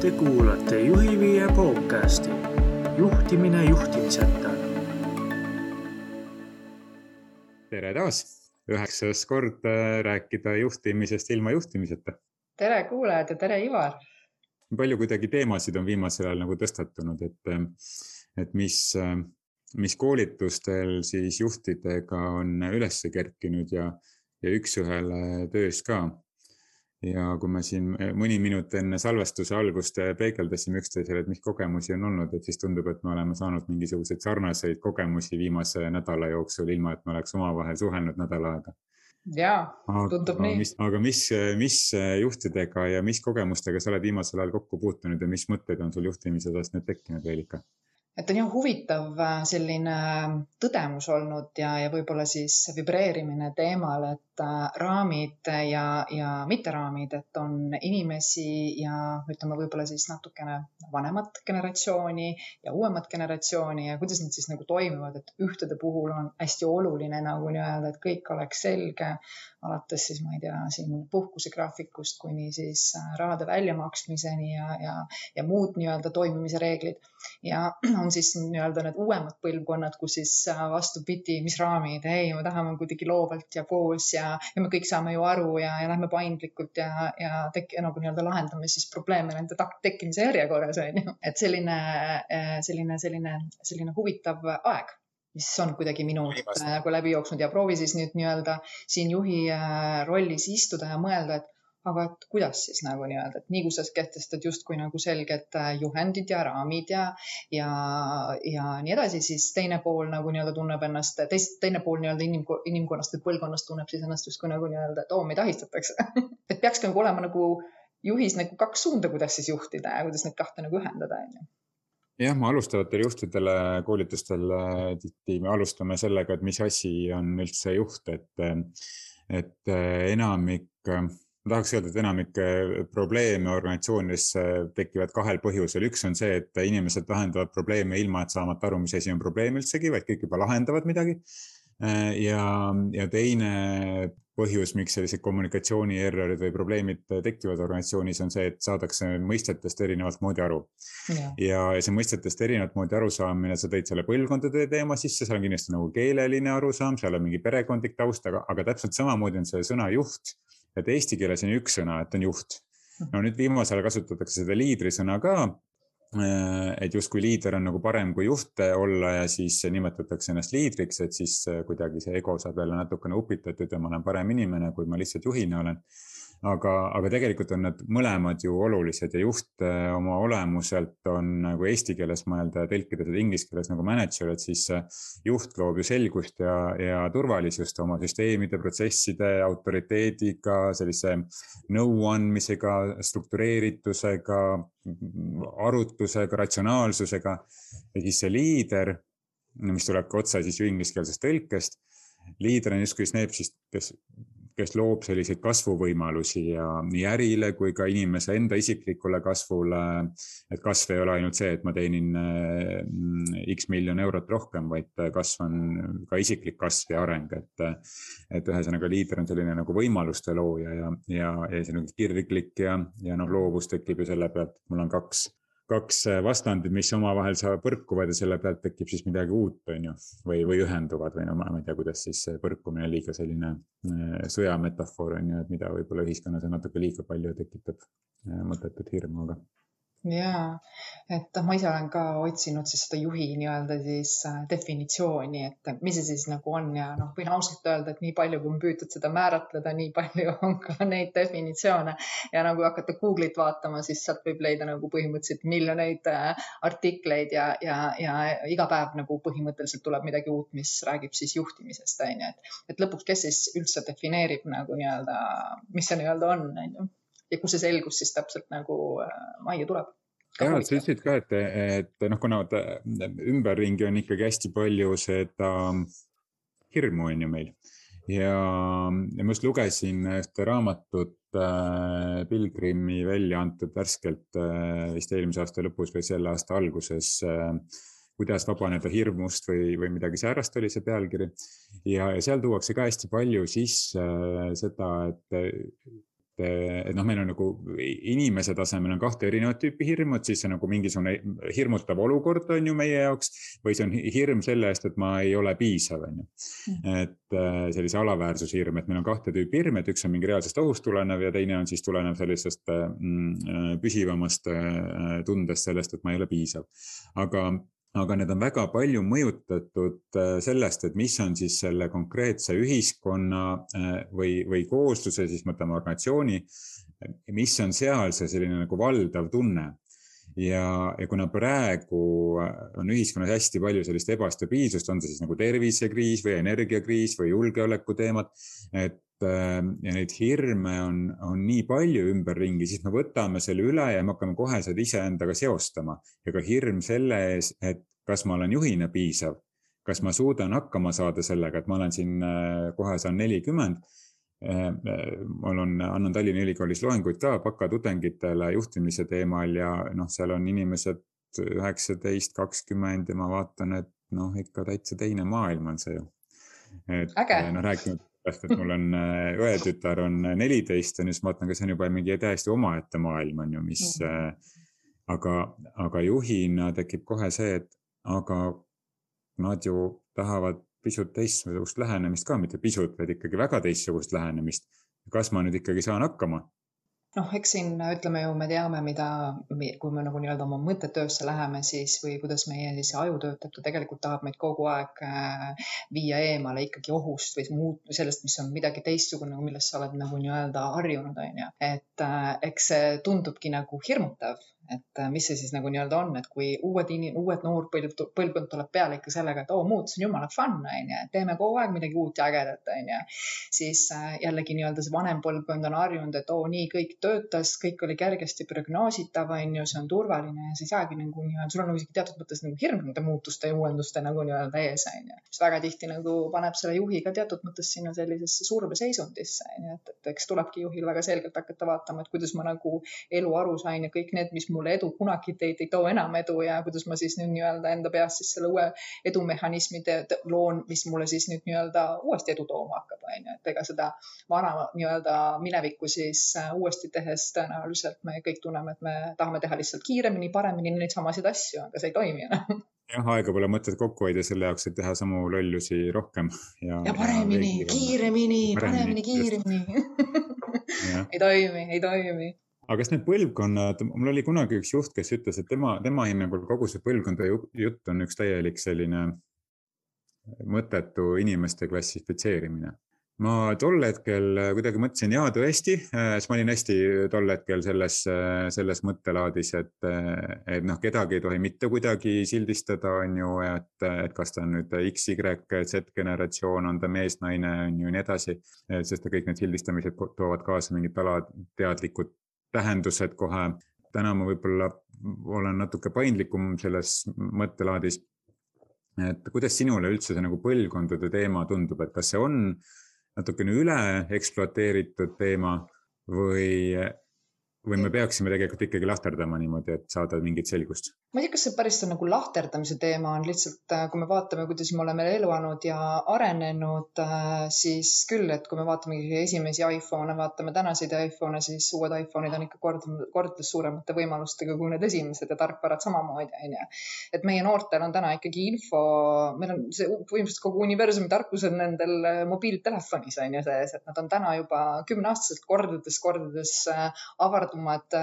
Te kuulate Juhiviie podcasti juhtimine juhtimiseta. tere taas, üheksas kord äh, rääkida juhtimisest ilma juhtimiseta. tere kuulajad ja tere Ivar. palju kuidagi teemasid on viimasel ajal nagu tõstatunud, et, et mis, mis koolitustel siis juhtidega on üles kerkinud ja, ja üks-ühele töös ka ja kui me siin eh, mõni minut enne salvestuse algust eh, peegeldasime üksteisele, et mis kogemusi on olnud, et siis tundub, et me oleme saanud mingisuguseid sarnaseid kogemusi viimase nädala jooksul, ilma et me oleks omavahel suhelnud nädal aega. ja, tundub aga, nii. aga mis, mis juhtidega ja mis kogemustega sa oled viimasel ajal kokku puutunud ja mis mõtteid on sul juhtimise osas nüüd tekkinud, Veelika? et on jah huvitav selline tõdemus olnud ja, ja võib-olla siis vibreerimine teemal, et äh, raamid ja, ja mitteraamid, et on inimesi ja ütleme, võib-olla siis natukene vanemat generatsiooni ja uuemat generatsiooni ja kuidas nad siis nagu toimivad, et ühtede puhul on hästi oluline nagu nii-öelda, et kõik oleks selge, alates siis ma ei tea, siin puhkusegraafikust kuni siis rahade väljamaksmiseni ja, ja, ja muud nii-öelda toimimise reeglid. Ja on siis nii-öelda need uuemad põlvkonnad, kus siis äh, vastupidi, mis raamid, ei, me tahame kuidagi loovalt ja koos ja, ja me kõik saame ju aru ja, ja lähme paindlikult ja, ja tek-, nagu nii-öelda lahendame siis probleeme nende tekkimise järjekorras on ju. et selline, äh, selline, selline, selline huvitav aeg mis on kuidagi minust nagu läbi jooksnud ja proovi siis nüüd nii-öelda siin juhi rollis istuda ja mõelda, et aga et kuidas siis nagu nii-öelda, et nii kui sa kehtestad justkui nagu selged äh, juhendid ja raamid ja, ja, ja nii edasi, siis teine pool nagu nii-öelda tunneb ennast, teist, teine pool nii-öelda inim, inimkonnast või põlvkonnast tunneb siis ennast justkui nagu nii-öelda, et oo, meid ahistatakse. Et peakski nagu olema nagu juhis nagu kaks suunda, kuidas siis juhtida ja kuidas neid kahte nagu ühendada, on ju. Jah, ma alustavatele juhtidele koolitustel äh, tihti me alustame sellega, et mis asi on üldse juht, et, et äh, enamik ma tahaks öelda, et enamik äh, probleeme organisatsioonides tekivad kahel põhjusel. üks on see, et inimesed lahendavad probleeme ilma, et saamata aru, mis asi on probleem üldsegi, vaid kõik juba lahendavad midagi. Äh, ja, ja teine põhjus, miks sellised kommunikatsiooni errorid või probleemid tekivad organisatsioonis, on see, et saadakse mõistetest erinevalt moodi aru. ja, ja see mõistetest erinevat moodi arusaamine, sa tõid selle põlvkondade teema sisse, seal on kindlasti nagu keeleline arusaam, seal on mingi perekondlik taust, aga, aga täpselt samamoodi on see sõna juht et eesti keeles on üks sõna, et on juht. no nüüd viimasel ajal kasutatakse seda liidrisõna ka. Äh, et justkui liider on nagu parem kui juht olla ja siis nimetatakse ennast liidriks, et siis kuidagi see ego saab jälle natukene upitatud ja ma olen parem inimene, kui ma lihtsalt juhina olen aga, aga tegelikult on need mõlemad ju olulised ja juht äh, oma olemuselt on nagu eesti keeles mõelda ja tõlkida seda inglise keeles nagu manager, et siis äh, juht loob ju selgust ja, ja turvalisust oma süsteemide, protsesside, autoriteediga, sellise nõuandmisega, struktureeritusega, arutlusega, ratsionaalsusega. ja siis see liider, mis tuleb ka otse siis ju ingliskeelsest tõlkest liider on justkui need siis, kes kes loob selliseid kasvuvõimalusi ja nii ärile kui ka inimese enda isiklikule kasvule. et kasv ei ole ainult see, et ma teenin mm, X miljon eurot rohkem, vaid kasv on ka isiklik kasv ja areng, et. et ühesõnaga liider on selline nagu võimaluste looja ja, ja, ja selline kirglik ja, ja noh, loovus tekib ju selle pealt, mul on kaks kaks äh, vastandit, mis omavahel põrkuvad ja selle pealt tekib siis midagi uut, on ju, või, või ühenduvad või no ma ei tea, kuidas siis põrkumine liiga selline äh, sõjametafoor on ju, et mida võib-olla ühiskonnas on natuke liiga palju, tekitab äh, mõttetut hirmu, aga ja, et noh, ma ise olen ka otsinud siis seda juhi nii-öelda siis äh, definitsiooni, et mis see siis nagu on ja noh, võin ausalt öelda, et nii palju, kui on püütud seda määratleda, nii palju on ka neid definitsioone. Ja nagu hakata Google'it vaatama, siis sealt võib leida nagu põhimõtteliselt miljoneid äh, artikleid ja, ja, ja iga päev nagu põhimõtteliselt tuleb midagi uut, mis räägib siis juhtimisest, on ju, et, et lõpuks, kes siis üldse defineerib nagu nii-öelda, mis see nii-öelda on, on ju. Ja kus see selgus siis täpselt nagu äh, majja tuleb. Ja, sa ütlesid ka, et, et noh, kuna ümberringi on ikkagi hästi palju seda hirmu on ju meil ja, ja ma just lugesin ühte raamatut äh, Pilgrimi välja antud värskelt äh, vist eelmise aasta lõpus või selle aasta alguses äh, kuidas vabaneda hirmust või, või midagi säärast oli see pealkiri. ja, ja seal tuuakse ka hästi palju sisse äh, seda, et et noh, meil on nagu inimese tasemel on kahte erinevat tüüpi hirmu, et siis see nagu mingisugune hirmutav olukord on ju meie jaoks või see on hirm selle eest, et ma ei ole piisav, on ju. Mm. et äh, sellise alaväärsushirm, et meil on kahte tüüpi hirm, et üks on mingi reaalsest ohust tulenev ja teine on siis tulenev sellisest äh, mm, püsivamast tundest sellest, et ma ei ole piisav. aga aga need on väga palju mõjutatud äh, sellest, et mis on siis selle konkreetse ühiskonna äh, või, või koosluse, siis mõtleme organisatsiooni, mis on seal see selline nagu valdav tunne. Ja, ja kuna praegu on ühiskonnas hästi palju sellist ebastabiilsust, on see siis nagu tervisekriis või energiakriis või julgeolekuteemad, et Ähm, ja neid hirme on, on nii palju ümberringi, siis me võtame selle üle ja me hakkame kohe seda iseendaga seostama ja ka hirm selle ees, et kas ma olen juhina piisav, kas ma suudan hakkama saada sellega, et ma olen siin äh, kohe saan nelikümmend. Äh, äh, mul on, annan Tallinna Ülikoolis loenguid ka bakatudengitele juhtimise teemal ja noh, seal on inimesed üheksateist, kakskümmend ja ma vaatan, et noh, ikka täitsa teine maailm on see ju. et noh, rääkimata sest et mul on äh, õetütar on neliteist ju, siis ma vaatan, kas see on juba mingi täiesti omaette maailm on ju, mis mm., aga, aga juhina tekib kohe see, et aga nad ju tahavad pisut teistsugust lähenemist ka, mitte pisut, vaid ikkagi väga teistsugust lähenemist. kas ma nüüd ikkagi saan hakkama? noh, eks siin ütleme ju, me teame, mida, kui me nagu nii-öelda oma mõttetöösse läheme, siis või kuidas meie siis aju töötab, ta tegelikult tahab meid kogu aeg äh, viia eemale ikkagi ohust või muud sellest, mis on midagi teistsugune, millest sa oled nagu nii-öelda harjunud, on ju. et äh, eks see tundubki nagu hirmutav, et äh, mis see siis nagu nii-öelda on, et kui uued inim-, uued noor põlv, põlvkond tuleb peale ikka sellega, et oo, muutus on jumala fun, on ju, teeme kogu aeg midagi uut ja ägedat, on ju. siis äh, jällegi nii-öelda see vanem põlvkond on harjunud, et oo, nii kõik töötas, kõik oli kergesti prognoositav, on ju, see on turvaline ja sa ei saagi nagu nii-öelda, sul on nagu isegi teatud mõttes nagu hirm nende muutuste ja uuenduste nagu nii-öelda ees, on ju. mis väga tihti nagu paneb selle juhi ka teatud mõttes sinna sellisesse surveseisundisse, on ju, et, et eks tulebki juhil väga selgelt hakata vaatama, et kuidas ma nagu elu aru sain ja kõik need, mis mul mulle edu kunagi teid ei too enam edu ja kuidas ma siis nüüd nii-öelda enda peas siis selle uue edumehhanismi loon, mis mulle siis nüüd nii-öelda uuesti edu tooma hakkab, on ju, et ega seda vana nii-öelda minevikku siis äh, uuesti tehes tõenäoliselt me kõik tunneme, et me tahame teha lihtsalt kiiremini, paremini neid samasid asju, aga see ei toimi enam. Jah, aega pole mõtet kokku hoida selle jaoks, et teha samu lollusi rohkem ja. ja paremini, kiiremini, paremini, kiiremini. Ei toimi, ei toimi aga kas need põlvkonnad, mul oli kunagi üks juht, kes ütles, et tema, tema hinnangul kogu see põlvkondade jutt on üks täielik selline mõttetu inimeste klassifitseerimine. ma tol hetkel kuidagi mõtlesin, jaa, tõesti, siis ma olin hästi tol hetkel selles, selles mõttelaadis, et, et noh, kedagi ei tohi mitte kuidagi sildistada, on ju, et, et kas ta on nüüd X, Y, Z generatsioon, on ta mees, naine, on ju, nii edasi. sest kõik need sildistamised toovad kaasa mingid alateadlikud tähendused kohe. täna ma võib-olla olen natuke paindlikum selles mõttelaadis. et kuidas sinule üldse see nagu põlvkondade teema tundub, et kas see on natukene üle ekspluateeritud teema või, või me peaksime tegelikult ikkagi lahterdama niimoodi, et saada mingit selgust? ma ei tea, kas see päris on nagu lahterdamise teema on lihtsalt, äh, kui me vaatame, kuidas me oleme elanud ja arenenud, äh, siis küll, et kui me vaatame esimesi iPhone'e, vaatame tänaseid iPhone'e, siis uued iPhone'id on ikka kord, kordades suuremate võimalustega kui need esimesed ja tarkvarad samamoodi, onju. et meie noortel on täna ikkagi info, meil on see põhimõtteliselt kogu universumi tarkus on nendel äh, mobiiltelefonis on ju sees, et nad on täna juba kümneaastaselt kordades, kordades avardumad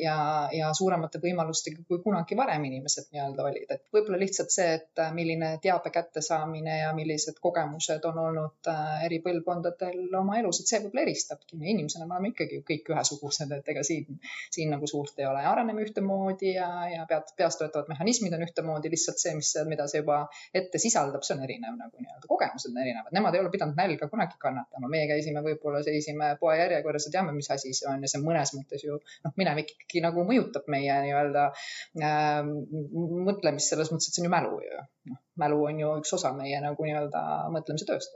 ja, ja suuremate võimalustega kui kunagi varem varem inimesed nii-öelda olid, et võib-olla lihtsalt see, et äh, milline teabe kättesaamine ja millised kogemused on olnud äh, eri põlvkondadel oma elus, et see võib-olla eristabki. inimesena me oleme ikkagi ju kõik ühesugused, et ega siin, siin nagu suurt ei ole, areneme ühtemoodi ja, ja pead, peas töötavad mehhanismid on ühtemoodi, lihtsalt see, mis, mida see juba ette sisaldab, see on erinev nagu nii-öelda, kogemused on erinevad, nemad ei ole pidanud nälga kunagi kannatama, meie käisime võib-olla seisime poe järjekorras ja teame, mis asi see on. Ja see mõnes mõttes ju noh, minevik ikkagi nagu mõjutab meie nii-öelda äh, mõtlemist selles mõttes, et see on ju mälu ju. noh, mälu on ju üks osa meie nagu nii-öelda mõtlemise tööst.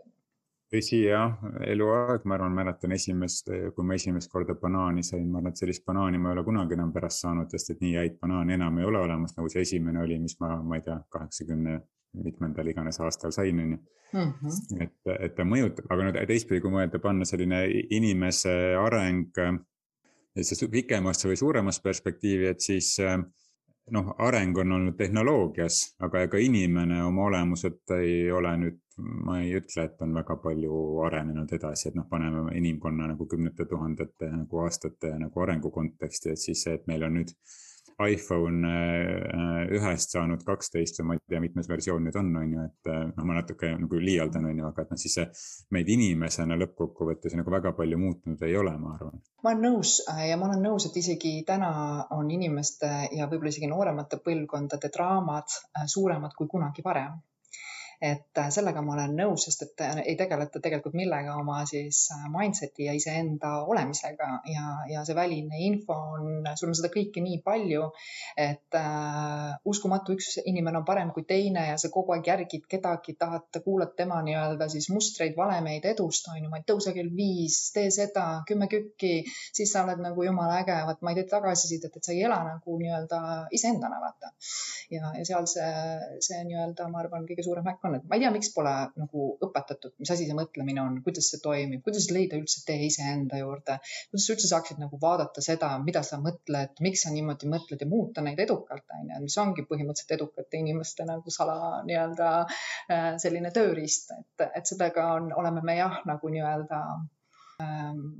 tõsi jah, eluaeg, ma arvan, mäletan esimest, kui ma esimest korda banaani sain, ma arvan, et sellist banaani ma ei ole kunagi enam pärast saanud, sest et nii häid banaane enam ei ole olemas, nagu see esimene oli, mis ma, ma ei tea, kaheksakümne mitmendal iganes aastal sain, on ju. Mhm. et, et ta mõjutab, aga no teistpidi, kui mõelda, panna selline inimese areng pikemasse või suuremasse perspektiivi, et siis noh, areng on olnud tehnoloogias, aga ega inimene oma olemuselt ei ole nüüd, ma ei ütle, et on väga palju arenenud edasi, et noh, paneme inimkonna nagu kümnete tuhandete nagu aastate nagu arengu konteksti, et siis see, et meil on nüüd iPhone äh, ühest saanud kaksteist või ma ei tea, mitmes versioon nüüd on, on ju, et äh, noh, ma natuke nagu liialdan, on ju, aga et noh, siis see meid inimesena lõppkokkuvõttes nagu väga palju muutunud ei ole, ma arvan. ma olen nõus äh, ja ma olen nõus, et isegi täna on inimeste ja võib-olla isegi nooremate põlvkondade draamad suuremad kui kunagi varem et äh, sellega ma olen nõus, sest et äh, ei tegeleta tegelikult millega oma siis äh, mindset'i ja iseenda olemisega ja, ja see väline info on, sul on seda kõike nii palju, et äh, uskumatu, üks inimene on parem kui teine ja sa kogu aeg järgid kedagi, tahad kuulata tema nii-öelda siis mustreid, valemeid edust, on ju, ma ei tõuse kell viis, tee seda, kümme kükki, siis sa oled nagu jumala äge, vot ma ei tee tagasisidet, et sa ei ela nagu nii-öelda iseendana, vaata. ja, ja seal see, see nii-öelda, ma arvan, kõige suurem häkk et ma ei tea, miks pole nagu õpetatud, mis asi see mõtlemine on, kuidas see toimib, kuidas leida üldse tee iseenda juurde, kuidas sa üldse saaksid nagu vaadata seda, mida sa mõtled, miks sa niimoodi mõtled ja muuta neid edukalt, on ju, mis ongi põhimõtteliselt edukate inimeste nagu sala nii-öelda äh, selline tööriist, et, et sellega on, oleme me jah, nagu nii-öelda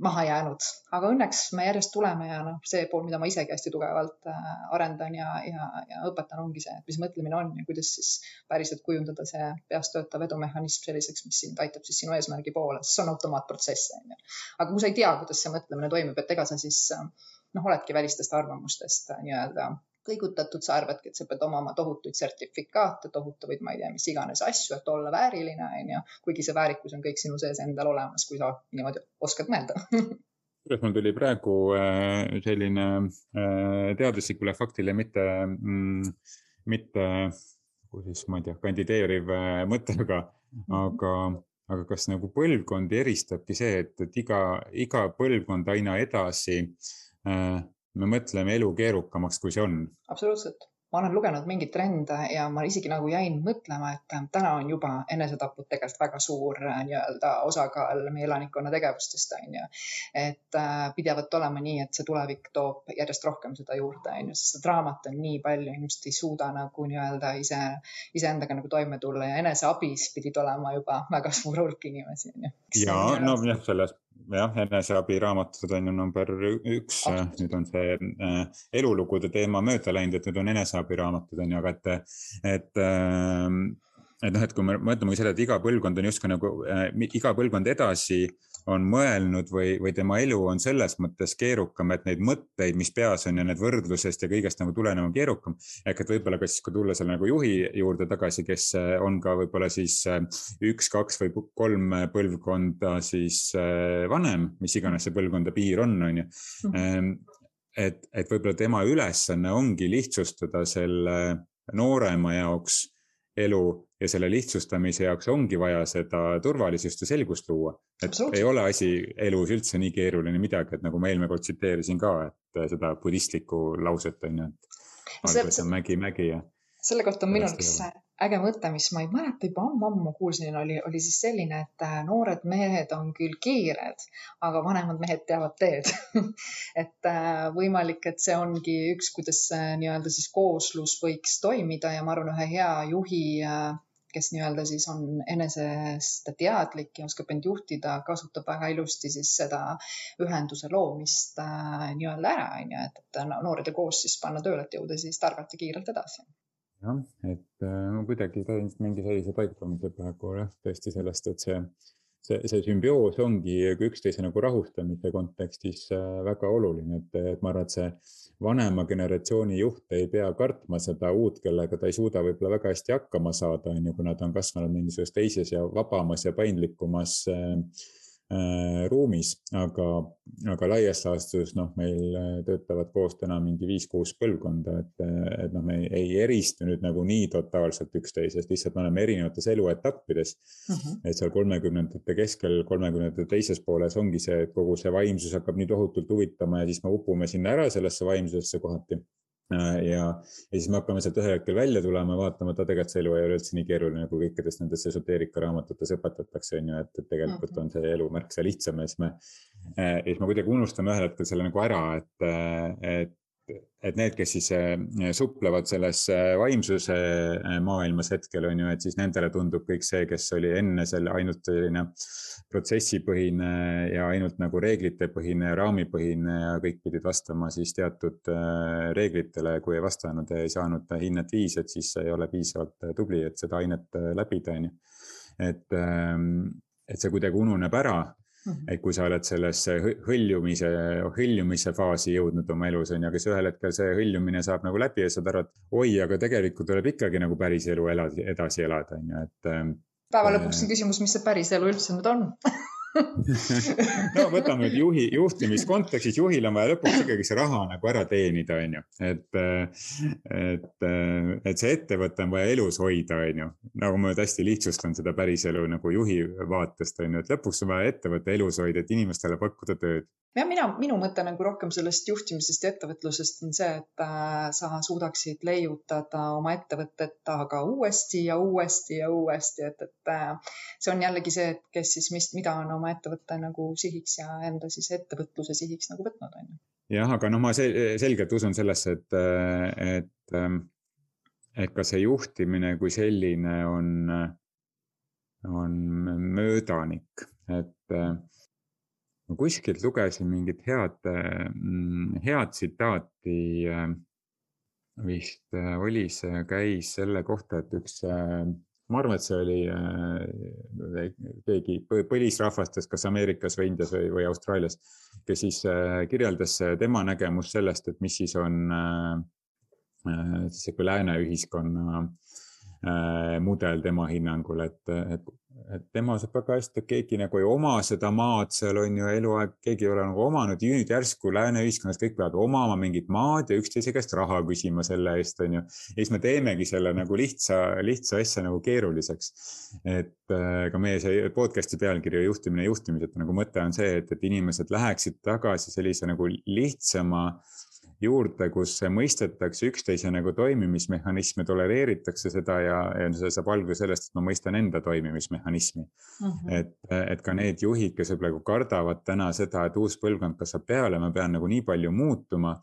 maha jäänud, aga õnneks me järjest tuleme ja noh, see pool, mida ma isegi hästi tugevalt äh, arendan ja, ja, ja õpetan, ongi see, et mis mõtlemine on ja kuidas siis päriselt kujundada see peas töötav edumehhanism selliseks, mis sind aitab siis sinu eesmärgi poole, sest see on automaatprotsess, on ju. aga kui sa ei tea, kuidas see mõtlemine toimub, et ega sa siis noh, oledki välistest arvamustest äh, nii-öelda kõigutatud, sa arvadki, et sa pead omama tohutuid sertifikaate, tohutuid, ma ei tea, mis iganes asju, et olla vääriline, on ju. kuigi see väärikus on kõik sinu sees endal olemas, kui sa niimoodi oskad mõelda kusjuures mul tuli praegu äh, selline äh, teaduslikule faktile mitte, mm, mitte nagu siis ma ei tea, kandideeriv äh, mõte, aga, aga, aga kas nagu põlvkondi eristabki see, et, et iga, iga põlvkond aina edasi me mõtleme elu keerukamaks, kui see on. absoluutselt ma olen lugenud mingeid trende ja ma isegi nagu jäin mõtlema, et äh, täna on juba enesetapud tegelikult väga suur äh, nii-öelda osakaal meie elanikkonna tegevustest, on ju. et äh, pidevalt olema nii, et see tulevik toob järjest rohkem seda juurde, on ju, sest seda draamat on nii palju, inimesed ei suuda nagu nii-öelda ise, iseendaga nagu toime tulla ja eneseabis pidid olema juba väga suur hulk inimesi, on ju. ja no jah, selles jah, eneseabiraamatud on ju number üks, nüüd on see äh, elulugude teema mööda läinud, et nüüd on eneseabiraamatud on ju, aga et, et äh, et noh, et kui me mõtleme selle, et iga põlvkond on justkui nagu äh, iga põlvkond edasi on mõelnud või, või tema elu on selles mõttes keerukam, et neid mõtteid, mis peas on ja need võrdlusest ja kõigest nagu tulenema keerukam. ehk et võib-olla ka siis, kui tulla selle nagu juhi juurde tagasi, kes äh, on ka võib-olla siis äh, üks, kaks või kolm põlvkonda siis äh, vanem, mis iganes see põlvkonda piir on, on ju. Mhm. Ehm, et, et võib-olla tema ülesanne ongi lihtsustada selle noorema jaoks elu ja selle lihtsustamise jaoks ongi vaja seda turvalisust ja selgust luua. et ei ole asi elus üldse nii keeruline midagi, et nagu ma eelmine kord tsiteerisin ka, et seda budistlikku lauset on ju, et algus on mägi, mägi ja. Selle kohta on minul üks äge mõte, mis ma ei mäleta, juba ammu-ammu kuulsin, oli, oli siis selline, et äh, noored mehed on küll kiired, aga vanemad mehed teavad teed et äh, võimalik, et see ongi üks, kuidas nii-öelda siis kooslus võiks toimida ja ma arvan, ühe hea juhi äh, kes nii-öelda siis on enesest teadlik ja oskab end juhtida, kasutab väga ilusti siis seda ühenduse loomist nii-öelda ära, on ju, et, et noored ja koos siis panna tööle, et jõuda siis targalt ja kiirelt edasi jah, et äh, ma kuidagi sain mingi sellise taipamisel praegu jah, tõesti sellest, et see, see, see sümbioos ongi üksteise nagu rahustamise kontekstis äh, väga oluline, et, et ma arvan, et see vanema generatsiooni juht ei pea kartma seda uut, kellega ta ei suuda võib-olla väga hästi hakkama saada, on ju, kuna ta on kasvanud mingisuguses teises ja vabamas ja paindlikumas äh, Äh, ruumis, aga, aga laias laastus noh, meil äh, töötavad koos täna mingi viis-kuus põlvkonda, et, et noh, me ei eristu nüüd nagu nii totaalselt üksteisest, lihtsalt me oleme erinevates eluetappides uh. Mhm. -huh. et seal kolmekümnendate keskel, kolmekümnendate teises pooles ongi see, et kogu see vaimsus hakkab nii tohutult huvitama ja siis me upume sinna ära sellesse vaimsusesse kohati Äh, ja, ja siis me hakkame sealt ühel hetkel välja tulema, vaatama, et tegelikult see elu ei ole üldse nii keeruline, nagu kõikides nendes esoteerika raamatutes õpetatakse, on ju, et, et tegelikult mhm. on see elu märksa lihtsam ja siis me. Äh, ja siis me kuidagi unustame ühel hetkel selle nagu ära, et, et et need, kes siis äh, suplevad selles äh, vaimsuse äh, maailmas hetkel on ju, et siis nendele tundub kõik see, kes oli enne selle ainult selline protsessipõhine ja ainult nagu reeglitepõhine, raamipõhine ja kõik pidid vastama siis teatud reeglitele. kui ei vastanud ja ei saanud hinnet viis, et siis ei ole piisavalt tubli, et seda ainet läbida, on ju. et, ähm, et see kuidagi ununeb ära. Et kui sa oled sellesse hõljumise, hõljumise faasi jõudnud oma elus on ju, aga siis ühel hetkel see hõljumine saab nagu läbi ja saad aru, et oi, aga tegelikult tuleb ikkagi nagu päris elu elada, edasi elada, on ju, et. Ähm, päeva lõpuks on küsimus, mis see päris elu üldse nüüd on no võtame nüüd juhi, juhtimiskontekstis, juhil on vaja lõpuks ikkagi see raha nagu ära teenida, on ju. et, et, et see ettevõte on vaja elus hoida, on ju. nagu ma nüüd hästi lihtsustan seda päriselu nagu juhi vaatest, on ju, et lõpuks on vaja ettevõtte elus hoida, et inimestele pakkuda tööd jah, mina, minu mõte nagu rohkem sellest juhtimisest ja ettevõtlusest on see, et äh, sa suudaksid leiutada oma ettevõtet aga uuesti ja uuesti ja uuesti, et, et äh, see on jällegi see, et kes siis, mis, mida on oma ettevõte nagu sihiks ja enda siis ettevõtluse sihiks nagu võtnud, on ju. jah, aga noh, ma selgelt usun sellesse, et, et, ähm, et ka see juhtimine kui selline on, on möödanik, et äh, ma kuskilt lugesin mingit head, mm, head tsitaati. Äh, vist äh, oli see, käis selle kohta, et üks, ma arvan, et see oli keegi põlisrahvastest, kas Ameerikas või Indias või, või Austraalias, kes siis kirjeldas tema nägemust sellest, et mis siis on siis sihuke lääne ühiskonna mudel tema hinnangul, et, et et tema saab väga hästi, keegi nagu ei oma seda maad seal on ju eluaeg, keegi ei ole nagu omanud ja nüüd järsku lääne ühiskonnas kõik peavad omama mingit maad ja üksteise käest raha küsima selle eest on ju. ja siis me teemegi selle nagu lihtsa, lihtsa asja nagu keeruliseks. et äh, ka meie see podcast'i pealkiri juhtimine juhtimiseta nagu mõte on see, et, et inimesed läheksid tagasi sellise nagu lihtsama äh, juurde, kus mõistetakse üksteise nagu toimimismehhanisme, tolereeritakse seda ja, ja see saab alguse sellest, et ma mõistan enda toimimismehhanismi mm. -hmm. et, et ka need juhid, kes nagu kardavad täna seda, et uus põlvkond kasvab peale, ma pean nagu nii palju muutuma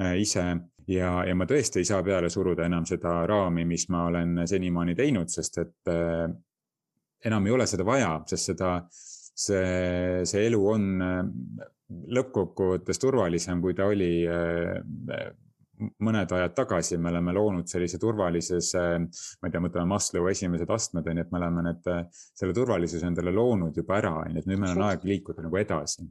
äh, ise ja, ja ma tõesti ei saa peale suruda enam seda raami, mis ma olen senimaani teinud, sest et äh, enam ei ole seda vaja, sest seda, see, see elu on lõppkokkuvõttes turvalisem, kui ta oli äh, mõned ajad tagasi, me oleme loonud sellise turvalises, ma ei tea, mõtleme Maslow esimesed astmed on ju, et me oleme need, selle turvalisuse endale loonud juba ära, on ju, et nüüd meil on aeg liikuda nagu edasi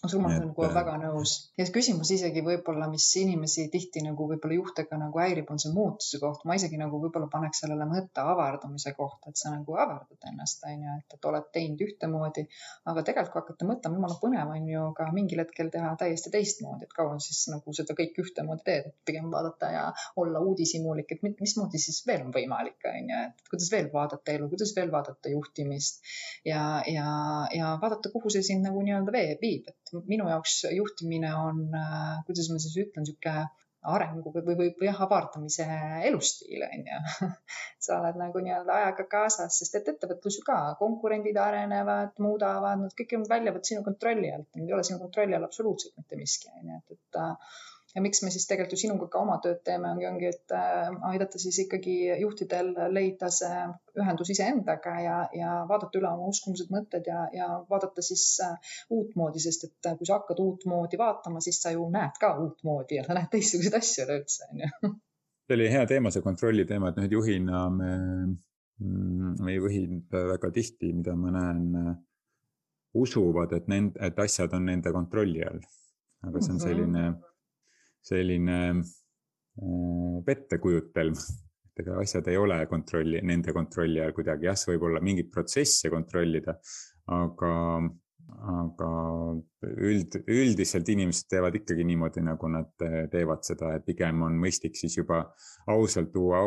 ma olen nagu väga nõus? Ja küsimus isegi võib-olla, mis inimesi tihti nagu võib-olla juhtega nagu häirib, on see muutuse koht. ma isegi nagu võib-olla paneks sellele mõtte avardumise kohta, et sa nagu avardad ennast, on ju, et, et oled teinud ühtemoodi, aga tegelikult kui hakata mõtlema, jumala põnev on ju ka mingil hetkel teha täiesti teistmoodi, et kaua siis nagu seda kõike ühtemoodi teed, et pigem vaadata ja olla uudishimulik, et mismoodi siis veel on võimalik, on ju, et kuidas veel vaadata elu, kuidas veel vaadata juhtimist? Ja, ja, ja vaadata, kuhu see sind nagu nii-öelda viib, et minu jaoks juhtimine on, äh, kuidas ma siis ütlen, niisugune arengu või, või, või jah, avardamise elustiil on ju. Sa oled nagu nii-öelda ajaga kaasas, sest et ettevõtlus ju ka, konkurendid arenevad, muudavad, nad kõik väljavad sinu kontrolli alt, ei ole sinu kontrolli all absoluutselt mitte miski on ju, et, et äh, ja miks me siis tegelikult ju sinuga ka oma tööd teeme, ongi, ongi, et äh, aidata siis ikkagi juhtidel leida see ühendus iseendaga ja, ja vaadata üle oma uskumused, mõtted ja, ja vaadata siis äh, uutmoodi, sest et äh, kui sa hakkad uutmoodi vaatama, siis sa ju näed ka uutmoodi ja sa näed teistsuguseid asju üleüldse, onju. see oli hea teema, see kontrolli teema, et noh, juhina me, mm, meie juhid väga tihti, mida ma näen, usuvad, et nend-, et asjad on nende kontrolli all. aga see on mhm. selline mm -hmm selline äh, pettekujutelm, et ega asjad ei ole kontrolli, nende kontrolli all kuidagi, jah, võib olla mingeid protsesse kontrollida, aga aga üld, üldiselt inimesed teevad ikkagi niimoodi, nagu nad eh, teevad seda, et pigem on mõistlik siis juba ausalt tuua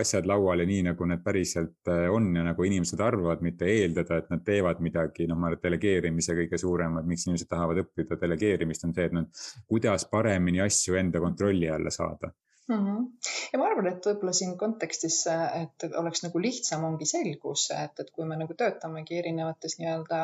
asjad lauale nii, nagu need päriselt eh, on ja nagu inimesed arvavad, mitte eeldada, et nad teevad midagi, noh, ma arvan, et delegeerimise kõige suurem, et miks inimesed tahavad õppida delegeerimist, on see, et nad, kuidas paremini asju enda kontrolli alla saada mm. -hmm. ja ma arvan, et võib-olla siin kontekstis, et oleks nagu lihtsam, ongi selgus, et, et kui me nagu töötamegi erinevates nii-öelda,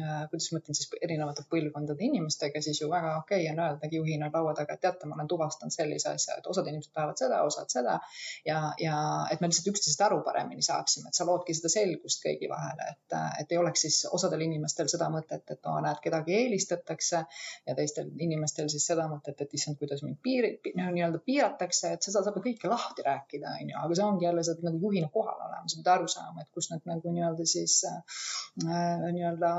äh, kuidas ma ütlen siis erinevate põlvkondade inimestega, siis ju väga okei okay on öeldagi juhina laua taga, et teate, ma olen tuvastanud sellise asja, et osad inimesed tahavad seda, osad seda ja, ja et me lihtsalt üksteisest aru paremini saaksime, et sa loodki seda selgust kõigi vahele, et, et ei oleks siis osadel inimestel seda mõtet, et oo, näed, kedagi eelistatakse ja teistel inimestel siis seda mõtet, et issand, kuidas mind piiri, nii-öelda piiratakse räägitakse, et seda saab ju kõike lahti rääkida, onju, aga see ongi jälle, sa pead nagu juhina kohal olema, sa pead aru saama, et kus need nagu nii-öelda siis äh, nii-öelda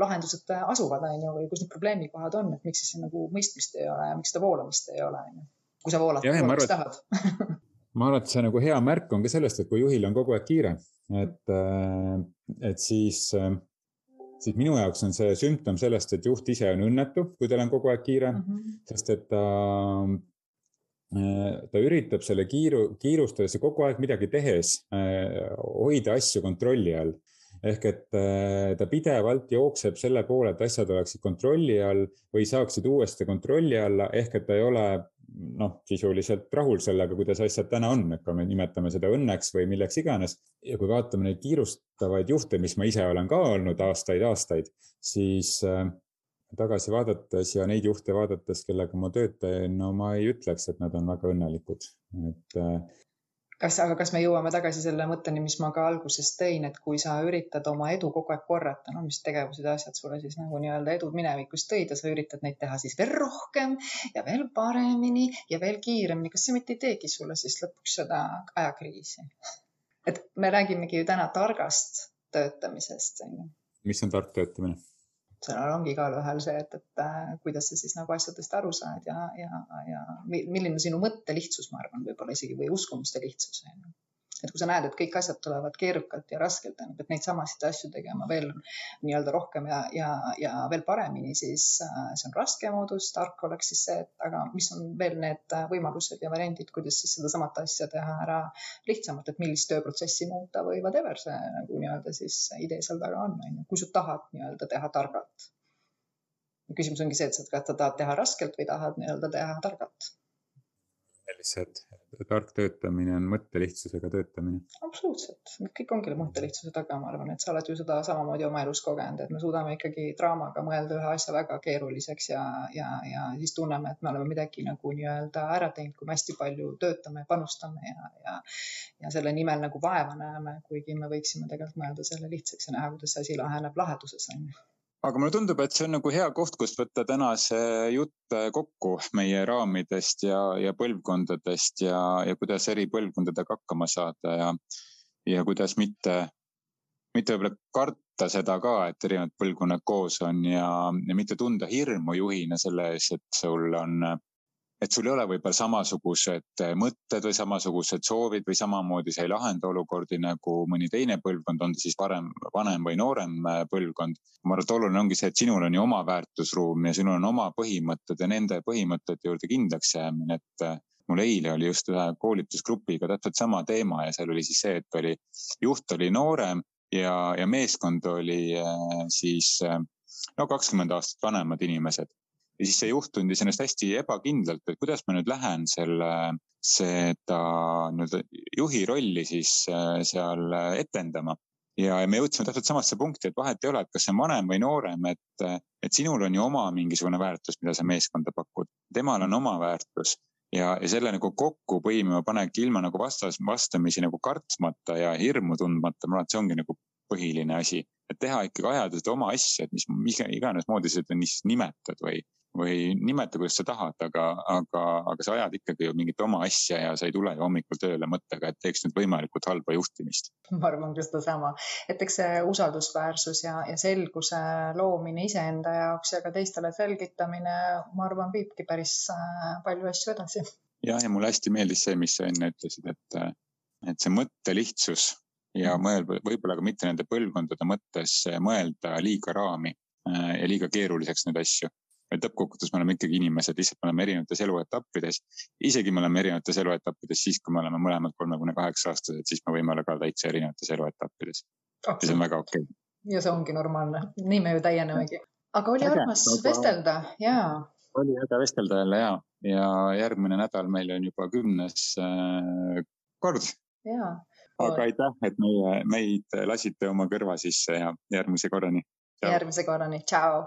lahendused asuvad, onju, või kus need probleemikohad on, et miks siis nagu mõistmist ei ole ja miks seda voolamist ei ole, onju. kui sa voolad, voolamist tahad ma arvan, et see nagu hea märk on ka sellest, et kui juhil on kogu aeg kiire, et, äh, et siis, siis minu jaoks on see sümptom sellest, et juht ise on õnnetu, kui tal on kogu aeg kiire mm, -hmm. sest et ta Äh, ta üritab selle kiiru, kiirustades ja kogu aeg midagi tehes äh, hoida asju kontrolli all. ehk et äh, ta pidevalt jookseb selle poole, et asjad oleksid kontrolli all või saaksid uuesti kontrolli alla, ehk et ta ei ole noh, sisuliselt rahul sellega, kuidas asjad täna on, et kui me nimetame seda õnneks või milleks iganes. ja kui vaatame neid kiirustavaid juhte, mis ma ise olen ka olnud aastaid-aastaid, siis tagasi vaadates ja neid juhte vaadates, kellega ma tööd teen, no ma ei ütleks, et nad on väga õnnelikud, et. Äh, kas, aga kas me jõuame tagasi selle mõtteni, mis ma ka alguses tõin, et kui sa üritad oma edu kogu aeg korrata, no mis tegevused ja asjad sulle siis nagu nii-öelda edu minevikus tõid ja sa üritad neid teha siis veel rohkem ja veel paremini ja veel kiiremini, kas see mitte ei teegi sulle siis lõpuks seda ajakriisi? et me räägimegi ju täna targast töötamisest, on ju. mis on tark töötamine? Seal ongi igalühel see, et, et äh, kuidas sa siis nagu asjadest aru saad ja, ja, ja milline sinu mõtte lihtsus, ma arvan, võib-olla isegi või uskumuste lihtsus on ju et kui sa näed, et kõik asjad tulevad keerukalt ja raskelt, tähendab, et neid samasid asju tegema veel nii-öelda rohkem ja, ja, ja veel paremini, siis äh, see on raske moodus, tark oleks siis see, et aga mis on veel need võimalused ja variandid, kuidas siis sedasamat asja teha ära lihtsamalt, et millist tööprotsessi muuta või whatever see nagu nii-öelda siis idee seal taga on, on ju, kui sa tahad nii-öelda teha targalt. küsimus ongi see, et kas sa tahad teha raskelt või tahad nii-öelda teha targalt lihtsalt tark töötamine on mõttelihtsusega töötamine. absoluutselt, kõik ongi mõttelihtsuse taga, ma arvan, et sa oled ju seda samamoodi oma elus kogenud, et me suudame ikkagi draamaga mõelda ühe asja väga keeruliseks ja, ja, ja siis tunneme, et me oleme midagi nagu nii-öelda ära teinud, kui me hästi palju töötame, panustame ja, ja, ja selle nimel nagu vaeva näeme, kuigi me võiksime tegelikult mõelda selle lihtsaks ja näha, kuidas see asi laheneb laheduses on ju aga mulle tundub, et see on nagu hea koht, kust võtta tänase jutt äh, kokku meie raamidest ja, ja põlvkondadest ja, ja kuidas eri põlvkondadega hakkama saada ja, ja kuidas mitte, mitte võib-olla karta seda ka, et erinevad põlvkonnad koos on ja, ja mitte tunda hirmu juhina selle ees, et sul on et sul ei ole võib-olla samasugused äh, mõtted või samasugused soovid või samamoodi sa ei lahenda olukordi nagu mõni teine põlvkond, on ta siis varem, vanem või noorem äh, põlvkond. ma arvan, et oluline ongi see, et sinul on ju oma väärtusruum ja sinul on oma põhimõtted ja nende põhimõtete juurde kindlaks jäämine, et äh, mul eile oli just ühe koolitusgrupiga täpselt sama teema ja seal oli siis see, et oli, juht oli noorem ja, ja meeskond oli siis no kakskümmend aastat vanemad inimesed ja siis see juht tundis ennast hästi ebakindlalt, et kuidas ma nüüd lähen selle, seda nii-öelda juhi rolli siis äh, seal etendama. ja, ja me jõudsime täpselt samasse punkti, et vahet ei ole, et kas see on vanem või noorem, et, et sinul on ju oma mingisugune väärtus, mida sa meeskonda pakud, temal on oma väärtus. Ja, ja selle nagu kokku põimima panebki ilma nagu vastas, vastamisi nagu kartmata ja hirmu tundmata, ma arvan, et see ongi nagu põhiline asi, et teha ikkagi ajada seda oma asja, et mis, mis iganes moodi seda nimetad või, või nimeta, kuidas sa tahad, aga, aga, aga sa ajad ikkagi ju mingit oma asja ja sa ei tule ju hommikul tööle mõttega, et teeks nüüd võimalikult halba juhtimist. ma arvan ka sedasama, et eks see usaldusväärsus ja, ja selguse loomine iseenda jaoks ja ka teistele selgitamine, ma arvan, viibki päris äh, palju asju edasi. jah, ja mulle hästi meeldis see, mis sa enne ütlesid, et, et see mõttelihtsus ja mm. mõelda, võib-olla ka mitte nende põlvkondade mõttes mõelda liiga raami äh, ja liiga keeruliseks neid asju et lõppkokkuvõttes me oleme ikkagi inimesed, lihtsalt me oleme erinevates eluetappides. isegi me oleme erinevates eluetappides siis, kui me oleme mõlemad kolmekümne kaheksa aastased, siis me võime olla ka täitsa erinevates eluetappides. ja see on väga okei okay.. ja see ongi normaalne, nii me ju täienemegi. aga oli armas aga... vestelda ja oli äge vestelda jälle ja, ja järgmine nädal meil on juba kümnes äh, kord. Aga aitäh, et meie, meid lasite oma kõrva sisse ja järgmise korrani. järgmise korrani, tšau